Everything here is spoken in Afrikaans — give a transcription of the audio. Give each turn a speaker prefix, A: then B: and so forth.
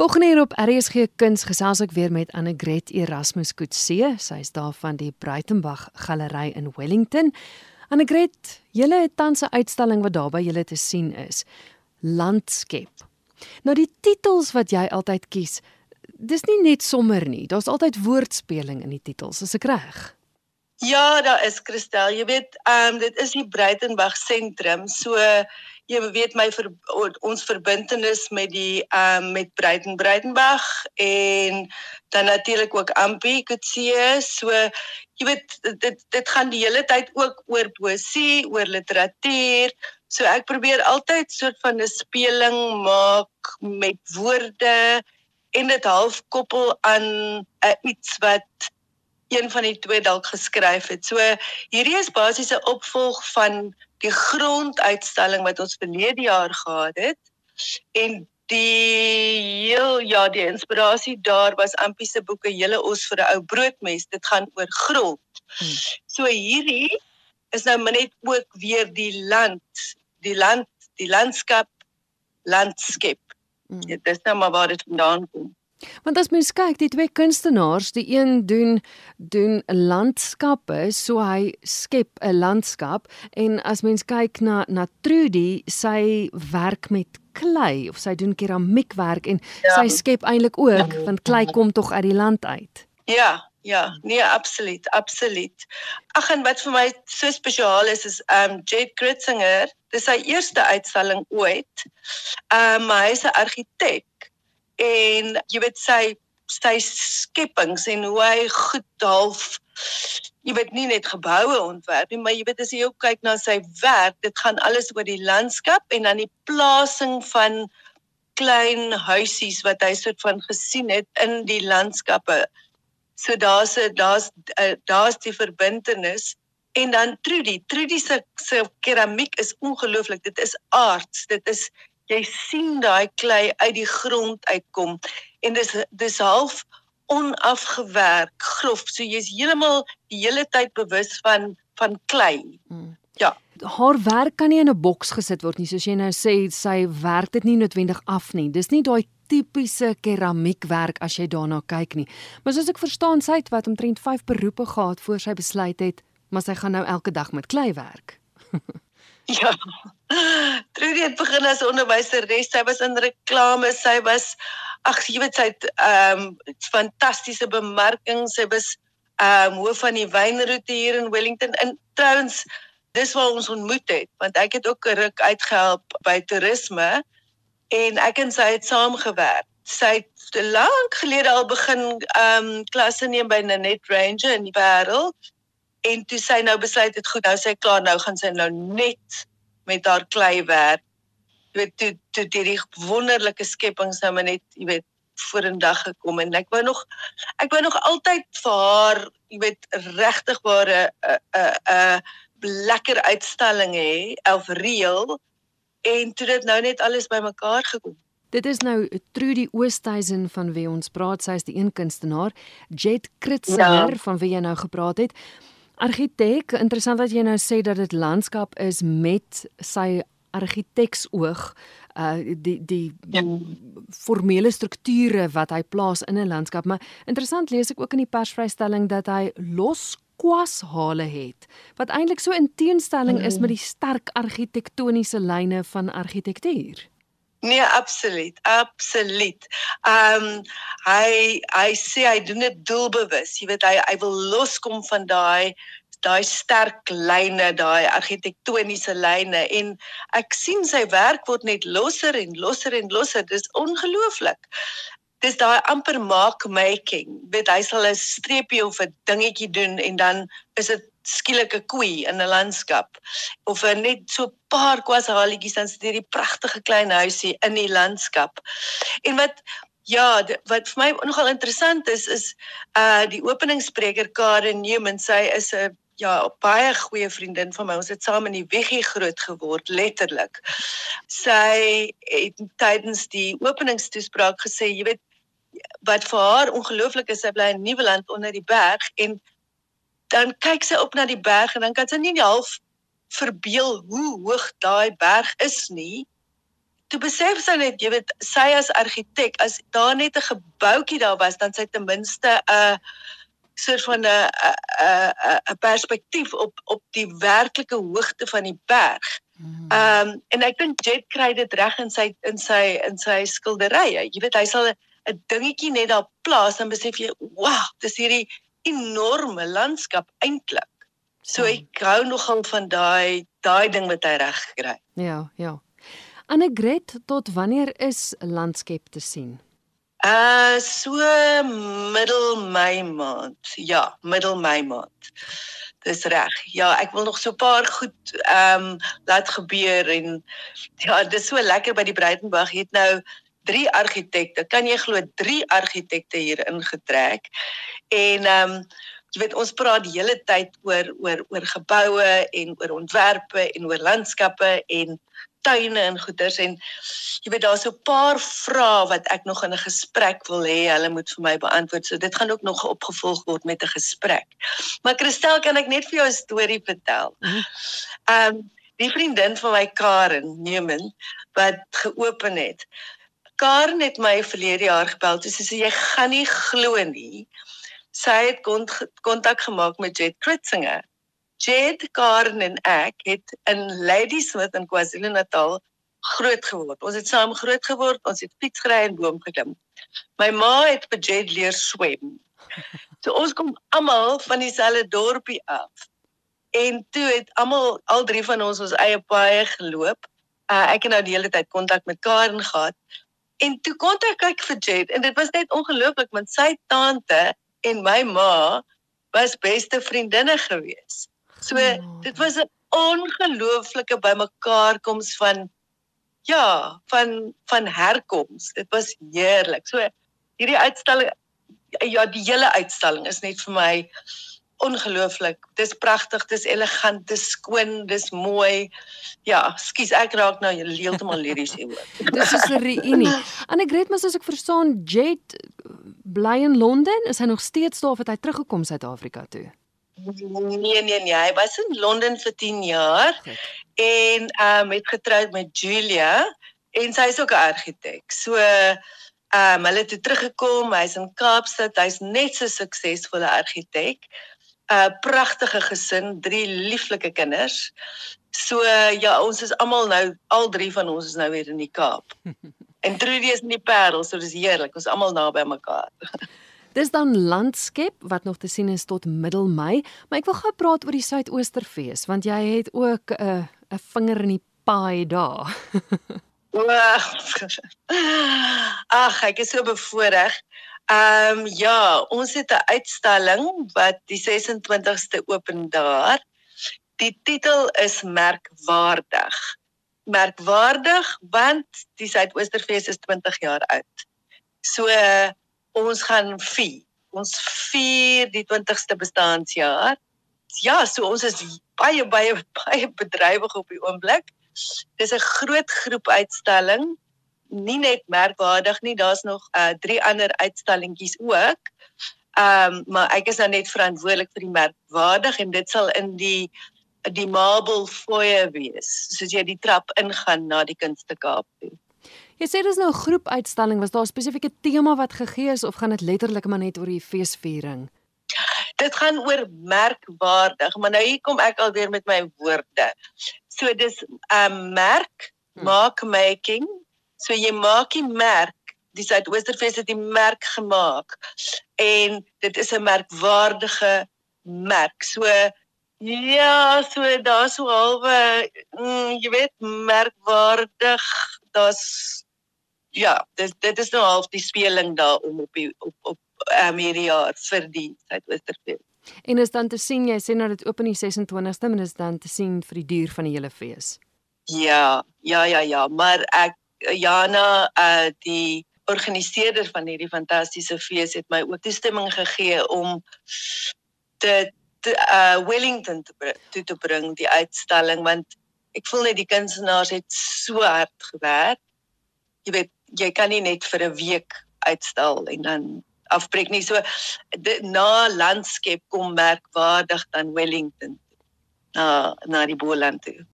A: Volgende hier op RSG Kuns gesels ek weer met Annegret Erasmus Kutse. Sy is daar van die Breitenberg Galery in Wellington. Annegret, julle het tans 'n uitstalling wat daar by julle te sien is. Landskep. Nou die titels wat jy altyd kies, dis nie net sommer nie. Daar's altyd woordspeling in die titels, is ek reg?
B: Ja, daar is Christel. Jy weet, ehm um, dit is die Breitenberg sentrum. So jy weet my ver, ons verbintenis met die ehm um, met Breiten Breitenberg en dan natuurlik ook Ampie Kutse. So jy weet dit dit gaan die hele tyd ook oor poesie, oor literatuur. So ek probeer altyd soort van 'n speling maak met woorde en dit half koppel aan uh, iets wat een van die twee dalk geskryf het. So hierdie is basies 'n opvolg van die gronduitstalling wat ons verlede jaar gehad het. En die heel ja, die inspirasie daar was Ampie se boeke Hele os vir 'n ou broodmes. Dit gaan oor grond. Hmm. So hierdie is nou net ook weer die land, die land, die landskap, landskap. Hmm. Dit is nou maar waar dit vandaan kom.
A: Want as mens kyk, die twee kunstenaars, die een doen doen landskappe, so hy skep 'n landskap en as mens kyk na na Trudy, sy werk met klei of sy doen keramiekwerk en ja. sy skep eintlik ook ja. want klei kom tog uit die land uit.
B: Ja, ja, nee, absoluut, absoluut. Ag en wat vir my so spesiaal is is um Jet Kritzinger, dis sy eerste uitstalling ooit. Um hy is 'n argitek en jy weet sy sy skepings en hoe hy goed half jy weet nie net geboue ontwerp nie maar jy weet as jy ook kyk na sy werk dit gaan alles oor die landskap en dan die plasing van klein huisies wat hy soort van gesien het in die landskappe. So daar's 'n daar's daar's die verbintenis. En dan Trudy Trudy se se keramiek is ongelooflik. Dit is aards. Dit is jy sien daai klei uit die grond uitkom en dis dis half onafgewerk grof. So jy's heeltemal die hele tyd bewus van van klei. Hmm. ja.
A: Haar werk kan nie in 'n boks gesit word nie. Soos jy nou sê sy werk dit nie noodwendig af nie. Dis nie daai tipiese keramiekwerk as jy daarna kyk nie. Maar soos ek verstaan sy het wat omtrent 5 beroepe gehad voor sy besluit het maar sy gaan nou elke dag met klei werk
B: Ja. Trudy het begin as onderwyseres. Sy was in reklame. Sy was ag, jy weet sy het ehm um, fantastiese bemarking. Sy was ehm um, hoof van die wynroete hier in Wellington. En trouens, dis waar ons ontmoet het, want ek het ook 'n ruk uitgehelp by toerisme en ek en sy het saamgewerk. Sy het lank gelede al begin ehm um, klasse neem by Net Ranger in die Parel en toe sy nou besluit het goed nou sy klaar nou gaan sy nou net met haar klei werk. Jy weet toe toe hierdie wonderlike skepings nou net jy weet vorendag gekom en ek wou nog ek wou nog altyd vir haar jy weet regtig ware 'n 'n 'n lekker uitstalling hê of reël. En toe dit nou net alles bymekaar gekom.
A: Dit is nou Trudy Oosthuizen van wie ons praat, sy is die een kunstenaar, Jet Kritzer ja. van wie jy nou gepraat het. Argitek, interessant dat jy nou sê dat dit landskap is met sy argiteksoog uh die die ja. formele strukture wat hy plaas in 'n landskap maar interessant lees ek ook in die persvrystelling dat hy los kwashale het wat eintlik so in teenstelling is met die sterk argitektoniese lyne van argitektuur.
B: Nee, absoluut, absoluut. Ehm um, hy hy sê hy doen dit doelbewus. Jy weet hy hy wil loskom van daai daai sterk lyne, daai argitektoniese lyne en ek sien sy werk word net losser en losser en losser. Dis ongelooflik. Dis daai amper maak making. Weet hy sal 'n streepie of 'n dingetjie doen en dan is dit skielike koei in 'n landskap of net so 'n paar kwashaletjies dan sit hierdie pragtige klein huisie in die landskap. En wat ja, wat vir my nogal interessant is is uh die openingsspreker Karen Newman, sy is 'n ja, baie goeie vriendin van my. Ons het saam in die weggie groot geword, letterlik. Sy het tydens die openingstoespraak gesê, jy weet wat vir haar ongelooflik is, sy bly in Nieuweland onder die berg en dan kyk sy op na die berg en dan kan sy nie half verbeel hoe hoog daai berg is nie toe besef sy net, jy weet, sy as argitek, as daar net 'n gebouetjie daar was, dan sy ten minste 'n soort van 'n 'n 'n perspektief op op die werklike hoogte van die berg. Mhm. Ehm um, en ek dink Jet kry dit reg in sy in sy in sy skilderye. Jy weet hy sal 'n dingetjie net daar plaas en besef jy, "Wow, dis hierdie enorme landskap eintlik." So ja. ek hou nogal van daai daai ding wat hy reg kry.
A: Ja, ja. Annegret, tot wanneer is landskap te sien?
B: Uh so middel Mei maand. Ja, middel Mei maand. Dis reg. Ja, ek wil nog so 'n paar goed ehm um, laat gebeur en ja, dis so lekker by die Breitenberg het nou drie argitekte. Kan jy glo drie argitekte hier ingetrek? En ehm um, jy weet ons praat die hele tyd oor oor oor geboue en oor ontwerpe en oor landskappe en tuine en goeders en jy weet daar's so 'n paar vrae wat ek nog in 'n gesprek wil hê hulle moet vir my beantwoord. So dit gaan ook nog opgevolg word met 'n gesprek. Maar Christel, kan ek net vir jou 'n storie vertel? Mhm. Ehm um, die vriendin van my Karen Newman wat geopen het. Karen het my verlede jaar gebel. Sy sê jy gaan nie glo nie sy het kontak gemaak met Jet Kritzinger. Jet, Karen en ek het in Ladysmith in KwaZulu-Natal groot geword. Ons het saam groot geword, ons het fiets gery en boom geklim. My ma het by Jet leer swem. So ons kom almal van dieselfde dorpie af. En toe het almal al drie van ons ons eie paaie geloop. Uh, ek het nou die hele tyd kontak met Karen gehad. En toe kontak ek vir Jet en dit was net ongelooflik want sy tante en my ma was beste vriendinne gewees. So oh. dit was 'n ongelooflike bymekaar koms van ja, van van herkoms. Dit was heerlik. So hierdie uitstalling ja, die hele uitstalling is net vir my ongelooflik. Dis pragtig, dis elegant, dis skoon, dis mooi. Ja, skus ek raak nou heeltemal liries hier hoor.
A: dis 'n reunie. Annegret, maar as ek verstaan, Jet bly in Londen, is hy nog steeds daar of het hy teruggekom Suid-Afrika toe?
B: Nee nee nee, hy was in Londen vir 10 jaar Goed. en ehm um, het getroud met Julia en sy is ook 'n argitek. So ehm um, hulle het teruggekom, hy's in Kaapstad, hy's net so suksesvolle argitek. 'n uh, Pragtige gesin, drie lieflike kinders. So ja, ons is almal nou al drie van ons is nou weer in die Kaap. En Trudy is in die Parel, so dis heerlik. Ons almal naby mekaar.
A: Dis dan landskap wat nog te sien is tot middel Mei, maar ek wil gou praat oor die Suidoesterfees want jy het ook 'n uh, 'n vinger in die paai daar.
B: Ag, ek is so bevoorreg. Ehm um, ja, ons het 'n uitstalling wat die 26ste open daar. Die titel is merkwaardig merkwaardig want die Suidoosterfees is 20 jaar oud. So uh, ons gaan vier. Ons vier die 20ste bestaanjaar. Ja, so ons is baie baie baie bedrywig op die oomblik. Dis 'n groot groep uitstalling. Nie net merkwaardig nie, daar's nog uh drie ander uitstallingetjies ook. Ehm um, maar ek is nou net verantwoordelik vir die merkwaardig en dit sal in die die marble foyer wees soos jy die trap ingaan na die kunstekaap toe.
A: Jy sê dis nou 'n groep uitstalling, was daar 'n spesifieke tema wat gegee is of gaan dit letterlik maar net oor die feesviering?
B: Dit gaan oor merkwaardig, maar nou hier kom ek alweer met my woorde. So dis 'n um, merk, hm. mark making. So jy maak die merk Die Suidoosterfees het die merk gemaak en dit is 'n merkwaardige merk. So Ja, so daar's so halwe mm, jy weet merkwaardig. Daar's ja, dit dit is nou half die speling daar om op die op op um, hierdie jaar vir die Suidoosterfees.
A: En is dan te sien jy sê nou dit oop in die 26ste, maar is dan te sien vir die duur van die hele fees.
B: Ja, ja, ja, ja, maar ek Jana uh die organiseerder van hierdie fantastiese fees het my ook toestemming gegee om dit te, uh Wellington te toe te bring die uitstalling want ek voel net die kunstenaars het so hard gewerk. Jy weet, jy kan nie net vir 'n week uitstal en dan afbreek nie. So de, na landskap kom merkwaardig dan Wellington na na die Boland toe.